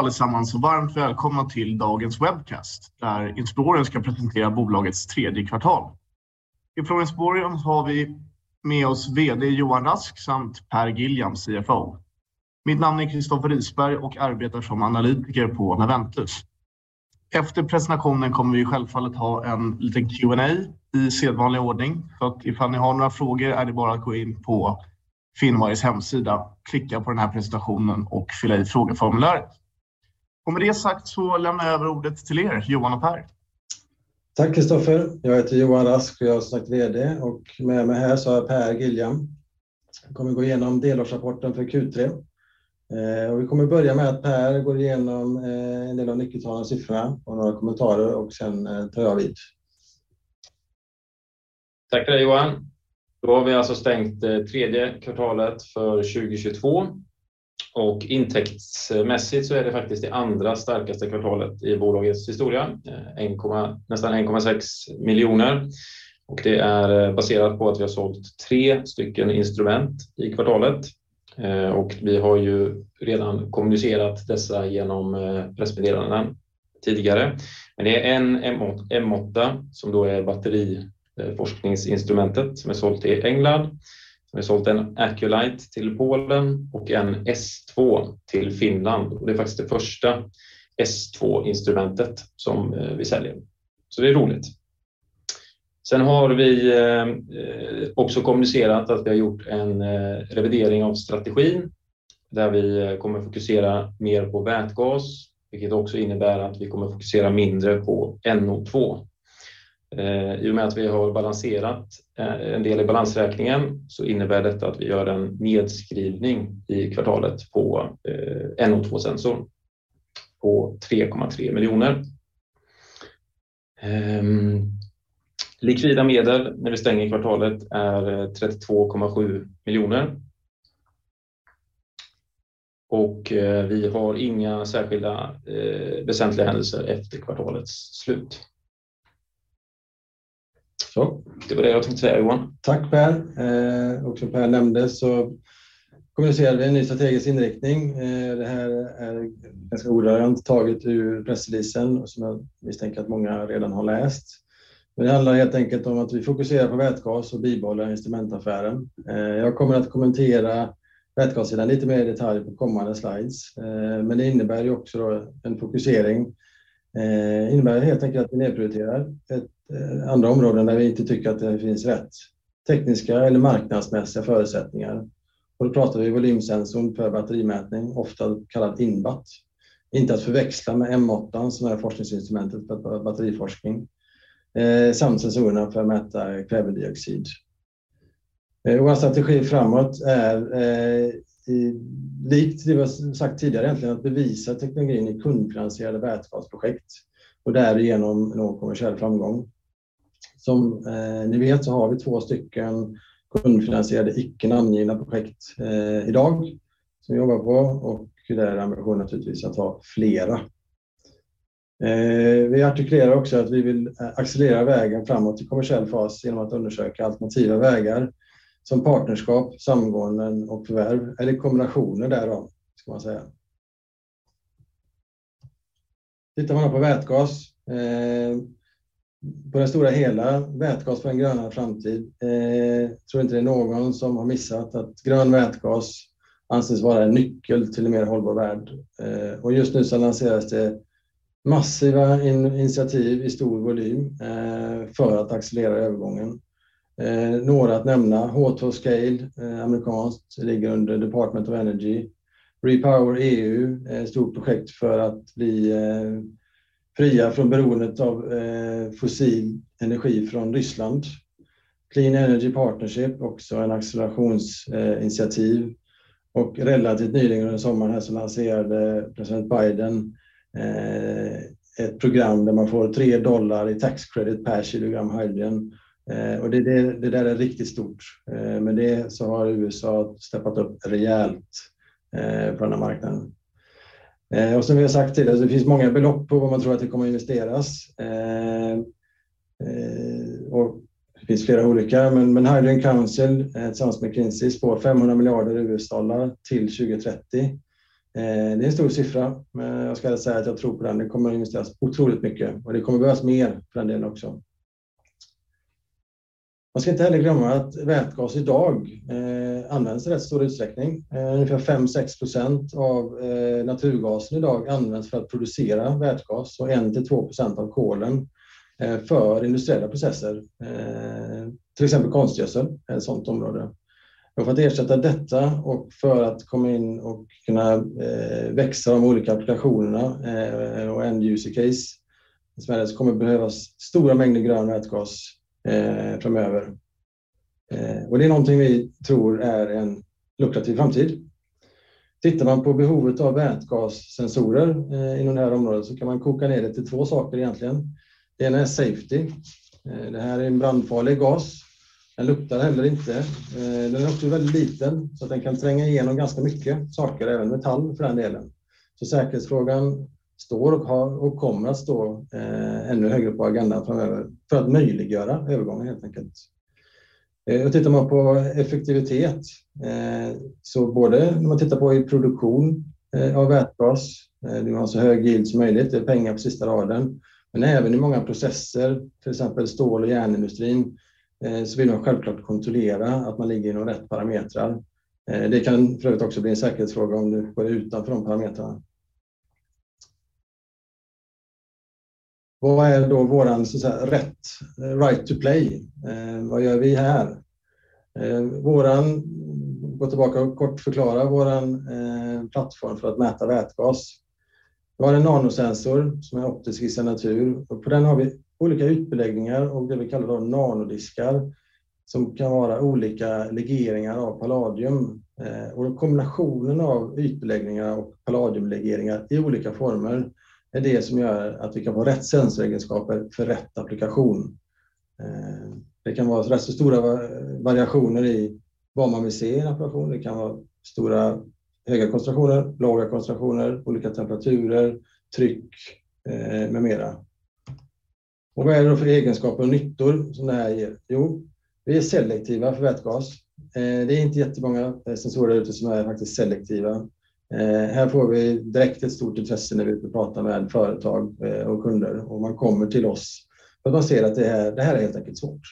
Allesammans och varmt välkomna till dagens webcast där Inspirorium ska presentera bolagets tredje kvartal. Ifrån Inspirorium har vi med oss VD Johan Rask samt Per Giljam, CFO. Mitt namn är Kristoffer Risberg och arbetar som analytiker på Naventus. Efter presentationen kommer vi självfallet ha en liten Q&A i sedvanlig ordning. Så att Ifall ni har några frågor är det bara att gå in på Finwires hemsida, klicka på den här presentationen och fylla i frågeformuläret. Med det sagt så lämnar jag över ordet till er, Johan och Per. Tack Kristoffer. Jag heter Johan Rask och jag är som sagt VD och med mig här så har jag Per Giljam. Jag kommer gå igenom delårsrapporten för Q3. Vi kommer börja med att Per går igenom en del av nyckeltalen och siffrorna och några kommentarer och sen tar jag vid. Tack för det Johan. Då har vi alltså stängt tredje kvartalet för 2022 och intäktsmässigt så är det faktiskt det andra starkaste kvartalet i bolagets historia. Eh, nästan 1.6 miljoner och det är eh, baserat på att vi har sålt tre stycken instrument i kvartalet. Eh, vi har ju redan kommunicerat dessa genom pressmeddelanden tidigare. Det är en M8 som då är batteriforskningsinstrumentet som är sålt i England. Vi har sålt en Aculite till Polen och en S2 till Finland. Det är faktiskt det första S2-instrumentet som eh, vi säljer. så Det är roligt. Sen har vi eh, också kommunicerat att vi har gjort en eh, revidering av strategin där vi kommer fokusera mer på vätgas, vilket också innebär att vi kommer fokusera mindre på NO2. Eh, I och med att vi har balanserat eh, en del i balansräkningen så innebär detta att vi gör en nedskrivning i kvartalet på eh, NO2-sensorn på 3.3 miljoner. Likvida medel när vi stänger kvartalet är 32.7 miljoner. Och Vi har inga särskilda väsentliga händelser efter kvartalets slut. Det var det jag tänkte säga Johan. Tack Per. Eh, som Per nämnde så kommunicerar vi en ny strategisk inriktning. Eh, det här är ganska ordagrant taget ur pressreleasen som jag misstänker att många redan har läst. Det handlar helt enkelt om att vi fokuserar på vätgas och bibehåller instrumentaffären. Eh, jag kommer att kommentera vätgassidan lite mer i detalj på kommande slides. Men Det innebär ju också då en fokusering. Eh, innebär helt enkelt att vi nedprioriterar eh, andra områden där vi inte tycker att det finns rätt tekniska eller marknadsmässiga förutsättningar. Då pratar vi volymsensorn för batterimätning, ofta kallat InBat. Inte att förväxla med M8 som är forskningsinstrumentet för batteriforskning. Eh, samt sensorerna för att mäta kvävedioxid. Vår strategi framåt är likt det vi har sagt tidigare egentligen att bevisa teknologin i kundfinansierade vätgasprojekt och därigenom nå kommersiell framgång. Som eh, ni vet så har vi två stycken kundfinansierade icke namngivna projekt eh, i dag som vi jobbar på och där är ambitionen naturligtvis att ha flera. Eh, vi artikulerar också att vi vill accelerera vägen framåt i kommersiell fas genom att undersöka alternativa vägar som partnerskap, samgåenden och förvärv eller kombinationer därav ska man säga. Tittar man på vätgas. Eh, på det stora hela, vätgas för en grönare framtid. Eh, tror inte det är någon som har missat att grön vätgas anses vara en nyckel till en mer hållbar värld. Eh, just nu så lanseras det massiva initiativ i stor volym för att accelerera övergången. Eh, några att nämna, H2Scale, eh, amerikanskt, ligger under Department of Energy. REPowerEU är eh, ett stort projekt för att bli fria från beroendet av fossil energi från Ryssland. Clean Energy Partnership, också en accelerationsinitiativ. Relativt nyligen under sommaren här så lanserade president Biden ett program där man får 3 dollar i tax credit per kilogram hydrogen. Eh, det där är riktigt stort. Eh, med det så har USA steppat upp rejält eh, på den här marknaden. Som vi har sagt tidigare, det finns många belopp på vad man tror att det kommer att investeras. Det finns flera olika, men Hydrogen Council tillsammans med Kinsey spår 500 miljarder US-dollar till 2030. Det är en stor siffra, men jag ska säga att jag tror på den. Det kommer att investeras otroligt mycket och det kommer behövas mer för den delen också. Man ska inte heller glömma att vätgas idag eh, används i rätt stor utsträckning. Eh, ungefär 5-6 procent av eh, naturgasen idag används för att producera vätgas och 1-2 procent av kolen för industriella processer. Till exempel konstgödsel är ett sådant område. För att ersätta detta och för att komma in och kunna växa de olika applikationerna och end user case så kommer det behövas stora mängder grön vätgas Eh, framöver. Eh, det är någonting vi tror är en lukrativ framtid. Tittar man på behovet av vätgassensorer eh, inom det här området så kan man koka ner det till två saker egentligen. Det ena är safety. Det här är en brandfarlig gas. Den luktar heller inte. Den är också väldigt liten så att den kan tränga igenom ganska mycket saker, även metall för den delen. Säkerhetsfrågan står och har och kommer att stå eh, ännu högre på agendan framöver för att möjliggöra övergången helt enkelt. Eh, tittar man på effektivitet, eh, så både när man tittar på i produktion av vätgas, vill man ha så hög yield som möjligt, det är pengar på sista raden. Men även i många processer, till exempel stål- och järnindustrin, så vill man självklart kontrollera att man ligger inom rätt parametrar. Det kan för övrigt också bli en säkerhetsfråga om du går utanför de parametrarna. Vad är då vår så säga rätt eh, right to play? Eh, vad gör vi här? Eh, gå tillbaka och kort förklara vår plattform för att mäta vätgas. Vi har en nanosensor som är optisk i sin natur och på den har vi olika ytbeläggningar och det vi kallar då nanodiskar som kan vara olika legeringar av palladium. Kombinationen av ytbeläggningar och palladiumlegeringar i olika former är det som gör att vi kan få rätt sensoregenskaper för rätt applikation. Eh, det kan vara rätt så stora variationer i vad man vill se i en applikation. Det kan vara stora höga koncentrationer, låga koncentrationer, olika temperaturer, tryck eh, med mera. Och Vad är det då för egenskaper och nyttor som det här ger? Jo, vi är selektiva för vätgas. Eh, det är inte jättemånga sensorer ute som är faktiskt selektiva. Eh, här får vi direkt ett stort intresse när vi pratar med företag eh, och kunder och man kommer till oss för att man ser att det här är helt enkelt svårt.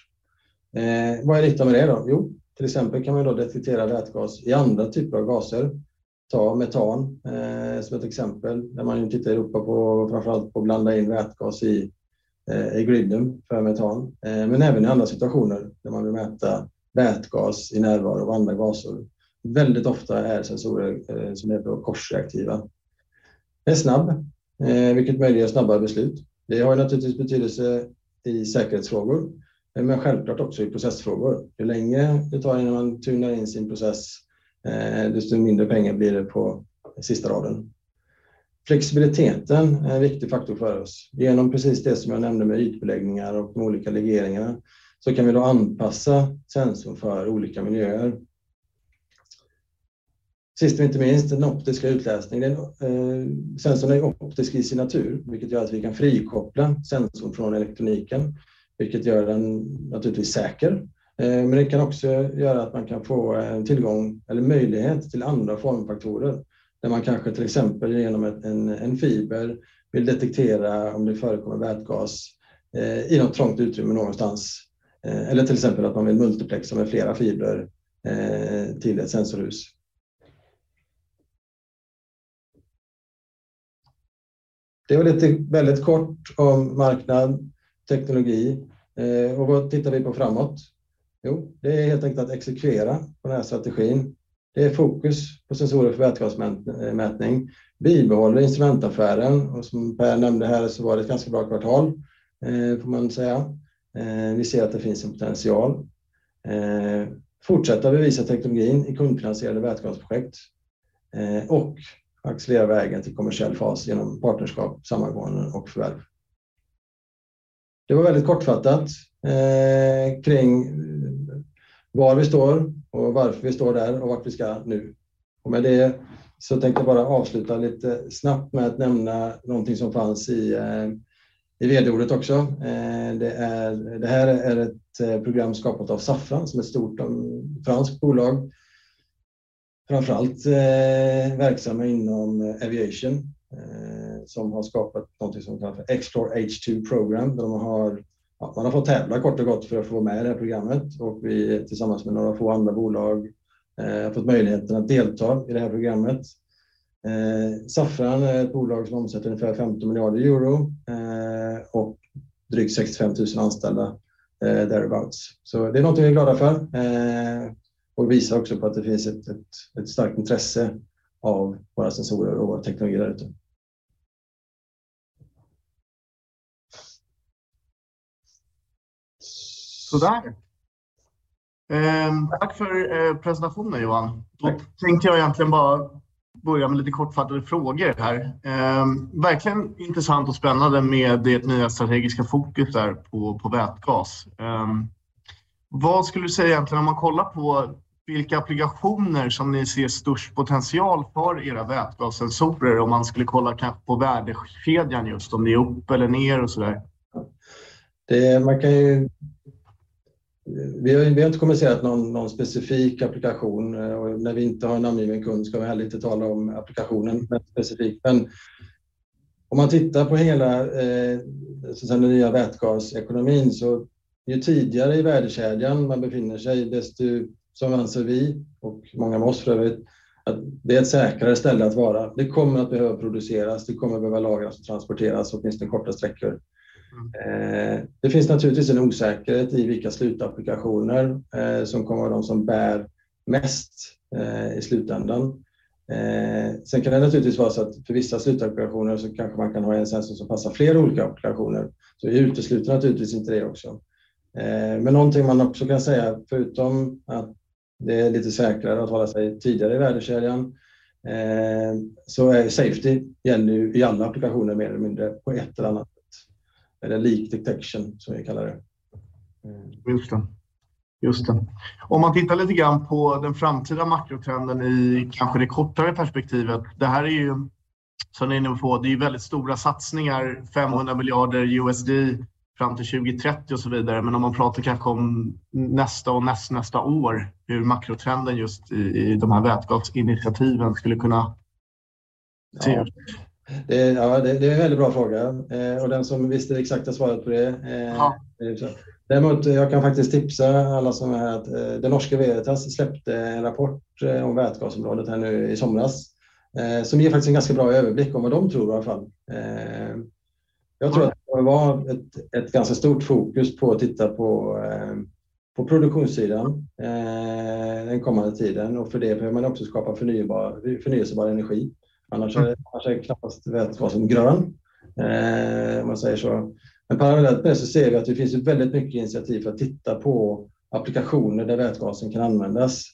Eh, vad är nyttan med det då? Jo, till exempel kan man då detektera vätgas i andra typer av gaser. Ta metan som ett exempel, där man tittar i Europa på framförallt på att blanda in vätgas i griden för metan. Men även i andra situationer där man vill mäta vätgas i närvaro av andra gaser. Väldigt ofta är sensorer eh, som är på korsreaktiva. Den är snabb, eh, vilket möjliggör snabba beslut. Det har naturligtvis betydelse i säkerhetsfrågor, eh, men självklart också i processfrågor. Ju längre det tar innan man tunar in sin process, desto mindre pengar blir det på sista raden. Flexibiliteten är en viktig faktor för oss. Genom precis det som jag nämnde med ytbeläggningar och de olika legeringarna, så kan vi då anpassa sensorn för olika miljöer. Sist men inte minst, den optiska utläsningen. Eh, sensorn är optisk i sin natur, vilket gör att vi kan frikoppla sensorn från elektroniken, vilket gör den naturligtvis säker. Eh, men det kan också göra att man kan få tillgång eller möjlighet till andra formfaktorer. Där man kanske till exempel genom en fiber vill detektera om det förekommer vätgas eh, i något trångt utrymme någonstans. Eller till exempel att man vill multiplexa med flera fibrer till ett sensorhus. Det var lite väldigt kort om marknad, teknologi. Eh, och Vad tittar vi på framåt? Jo, det är helt enkelt att exekvera på den här strategin. Det är fokus på sensorer för vätgasmätning. Bibehåller instrumentaffären och som Per nämnde här så var det ett ganska bra kvartal, eh, får man säga. Eh, vi ser att det finns en potential. Fortsätta bevisa teknologin i kundfinansierade vätgasprojekt och accelerera vägen till kommersiell fas genom partnerskap, samarbeten och förvärv. Det var väldigt kortfattat eh, kring eh, var vi står och varför vi står där och vart vi ska nu. Med det så tänkte jag bara avsluta lite snabbt med att nämna någonting som fanns i eh, VD-ordet också. Det här är ett program skapat av Safran som är ett stort franskt bolag framförallt eh, verksamma inom eh, aviation eh, som har skapat något som kallas för Explore H2 Program där de har ja, man har fått tävla kort och gott för att få vara med i det här programmet och vi tillsammans med några få andra bolag eh, har fått möjligheten att delta i det här programmet. Eh, Safran är ett bolag som omsätter ungefär 15 miljarder euro eh, och drygt 65 000 anställda eh, thereabouts. Så det är något vi är glada för eh, och visar också på att det finns ett, ett, ett starkt intresse av våra sensorer och våra teknologier där ute. Sådär. Eh, tack för eh, presentationen Johan. Då tänkte jag egentligen bara börja med lite kortfattade frågor här. Eh, verkligen intressant och spännande med det nya strategiska fokus där på, på vätgas. Eh, vad skulle du säga egentligen om man kollar på vilka applikationer som ni ser störst potential för era vätgassensorer om man skulle kolla kanske på värdekedjan just om det är upp eller ner och sådär? Det, man kan ju vi har, vi har inte kommunicerat någon, någon, specifik applikation eh, och när vi inte har en namngiven kund ska vi heller inte tala om applikationen specifikt. Men om man tittar på hela eh, den nya vätgasekonomin så ju tidigare i värdekedjan man befinner sig desto, som anser vi och många med oss för övrigt, att det är ett säkrare ställe att vara. Det kommer att behöva produceras, det kommer att behöva lagras och transporteras åtminstone korta sträckor. Eh, det finns naturligtvis en osäkerhet i vilka slutapplikationer eh, som kommer vara de som bär mest eh, i slutändan. Sen kan det naturligtvis vara så att för vissa slutapplikationer så kanske man kan ha en sensor som passar flera olika applikationer. Så vi utesluter naturligtvis inte det också. Men någonting man också kan säga, förutom att det är lite säkrare att hålla sig tidigare i värdekedjan, eh, så är safety gäller i alla applikationer mer eller mindre på ett eller annat sätt. eller leak detection som vi kallar det. Eh, just det. Just det. Om man tittar lite grann på den framtida makrotrenden i kanske det kortare perspektivet. Det här är ju, som ni är inne på, det är väldigt stora satsningar, 500 miljarder USD fram till 2030 och så vidare. Men om man pratar kanske om nästa och nästnästa år, hur makrotrenden just i, i de här vätgasinitiativen skulle kunna se ut. Det, ja, det, det, är en väldigt bra fråga eh, och den som visste det exakta svaret på det. Eh, ja. Däremot, jag kan faktiskt tipsa alla som är här att eh, det norska Veritas släppte en rapport eh, om vätgasområdet här nu i somras eh, som ger faktiskt en ganska bra överblick om vad de tror i alla fall. Eh, jag tror att kommer vara ett, ett ganska stort fokus på att titta på, på produktionssidan den kommande tiden och för det behöver man också skapa förnybar, förnyelsebar energi. Annars är, annars är knappast vätgasen grön, eh, om man säger så. Men parallellt med det så ser vi att det finns väldigt mycket initiativ för att titta på applikationer där vätgasen kan användas.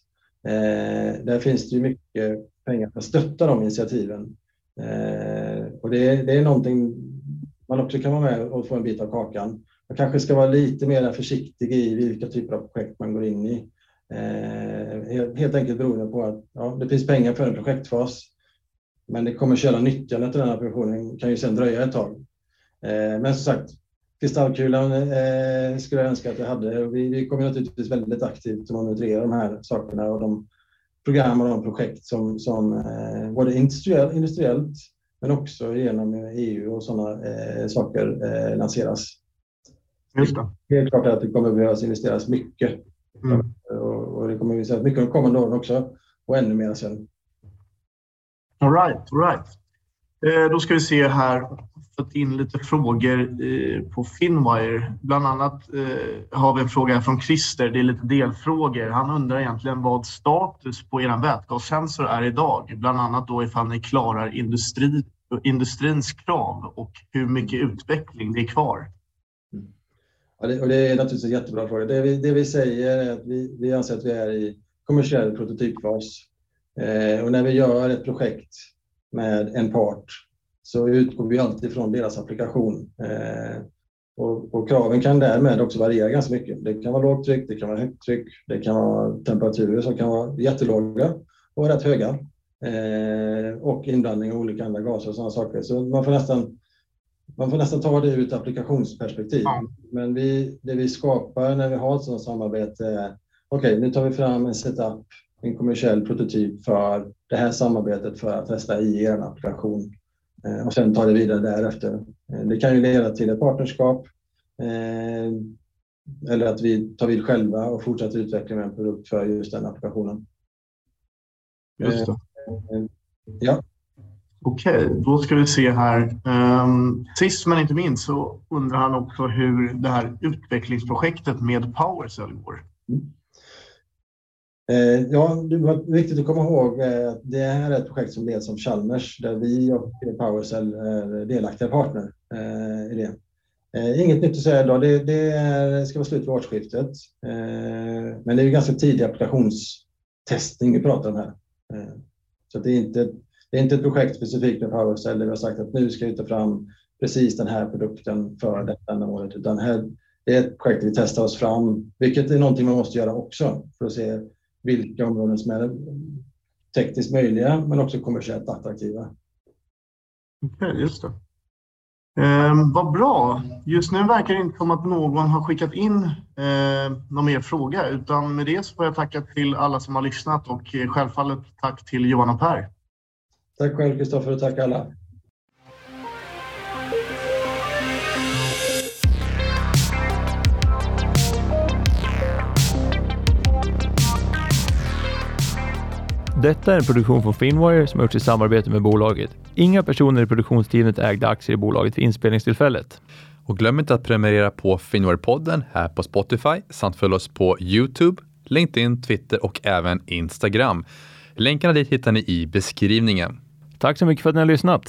Eh, där finns det mycket pengar för att stötta de initiativen. Eh, och det, det är någonting man också kan vara med och få en bit av kakan. Man kanske ska vara lite mer försiktig i vilka typer av projekt man går in i. Eh, helt enkelt beroende på att ja, det finns pengar för en projektfas. Men det kommersiella nyttjandet av den här produktionen kan ju sedan dröja ett tag. Eh, men som sagt, kristallkulan eh, skulle jag önska att jag hade. Vi, vi kommer naturligtvis väldigt aktivt att monitorera de här sakerna och de program och de projekt som, som eh, både industriell, industriellt men också genom EU och sådana eh, saker eh, lanseras. Just det. Helt klart att det kommer behövas investeras mycket. Mm. Och, och, det kommer se mycket de kommande åren också och ännu mer sen. All right, all right. Eh, då ska vi se här, fått in lite frågor eh, på Finwire. Bland annat eh, har vi en fråga från Christer, det är lite delfrågor. Han undrar egentligen vad status på er vätgassensor är idag. Bland annat då ifall ni klarar industri, industrins krav och hur mycket utveckling det är kvar. Ja, det, och det är naturligtvis en jättebra fråga. Det vi, det vi säger är att vi, vi anser att vi är i kommersiell prototypfas Eh, och när vi gör ett projekt med en part så utgår vi alltid från deras applikation. Eh, och, och, kraven kan därmed också variera ganska mycket. Det kan vara lågt tryck, det kan vara högt tryck, det kan vara temperaturer som kan vara jättelåga och rätt höga. Eh, och inblandning av olika andra gaser och sådana saker. Så man får nästan, man får nästan ta det ur ett applikationsperspektiv. Ja. Men vi, det vi skapar när vi har ett sådant samarbete är okej, okay, nu tar vi fram en setup en kommersiell prototyp för det här samarbetet för att testa i er applikation och sen ta det vidare därefter. Det kan ju leda till ett partnerskap eller att vi tar vid själva och fortsätter utveckla med en produkt för just den applikationen. Just det. Ja. Okej, då ska vi se här. Um, sist men inte minst så undrar han också hur det här utvecklingsprojektet med PowerCell går. Mm. Eh, ja, det var viktigt att komma ihåg att det här är ett projekt som leds av Chalmers där vi och PowerCell är delaktiga partner eh, i det. Eh, inget nytt att säga idag. Det, det är, ska vara slut vid årsskiftet. Eh, men det är ju ganska tidig applikationstestning vi pratar om här. Så det är inte, det är inte ett projekt specifikt med PowerCell där vi har sagt att nu ska vi ta fram precis den här produkten för detta ändamålet, utan här, det är ett projekt där vi testar oss fram, vilket är någonting man måste göra också för att se vilka områden som är tekniskt möjliga men också kommersiellt attraktiva. Okay, just det. Eh, vad bra. Just nu verkar det inte som att någon har skickat in eh, någon mer fråga utan med det så får jag tacka till alla som har lyssnat och eh, självfallet tack till Johan och Per. Tack själv Kristoffer och tack alla. Detta är en produktion från Finwire som har gjorts i samarbete med bolaget. Inga personer i produktionsteamet ägde aktier i bolaget vid inspelningstillfället. Och glöm inte att prenumerera på Finwire-podden här på Spotify samt följ oss på Youtube, LinkedIn, Twitter och även Instagram. Länkarna dit hittar ni i beskrivningen. Tack så mycket för att ni har lyssnat.